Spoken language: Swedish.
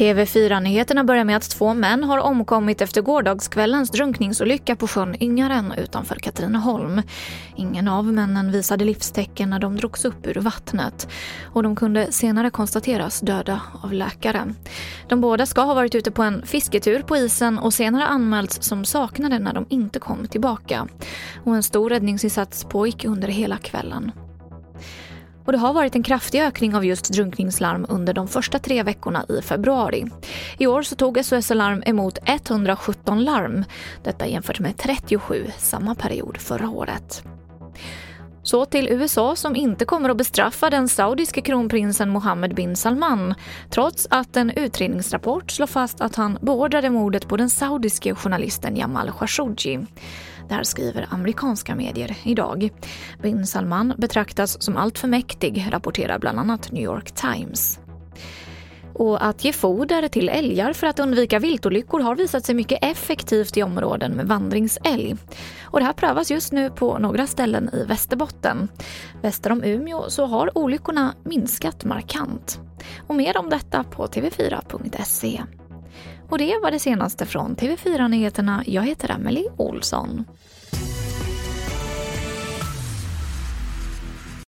TV4-nyheterna börjar med att två män har omkommit efter gårdagskvällens drunkningsolycka på sjön Yngaren utanför Katrineholm. Ingen av männen visade livstecken när de drogs upp ur vattnet och de kunde senare konstateras döda av läkare. De båda ska ha varit ute på en fisketur på isen och senare anmälts som saknade när de inte kom tillbaka. Och en stor räddningsinsats pågick under hela kvällen. Och det har varit en kraftig ökning av just drunkningslarm under de första tre veckorna i februari. I år så tog SOS Alarm emot 117 larm. Detta jämfört med 37 samma period förra året. Så till USA som inte kommer att bestraffa den saudiske kronprinsen Mohammed bin Salman trots att en utredningsrapport slår fast att han beordrade mordet på den saudiske journalisten Jamal Khashoggi. Det här skriver amerikanska medier idag. Bin Salman betraktas som alltför mäktig, rapporterar bland annat New York Times. Och att ge foder till älgar för att undvika viltolyckor har visat sig mycket effektivt i områden med vandringsälg. Och det här prövas just nu på några ställen i Västerbotten. Väster om Umeå så har olyckorna minskat markant. Och mer om detta på tv4.se. Och det var det senaste från TV4 Nyheterna. Jag heter Emily Olsson.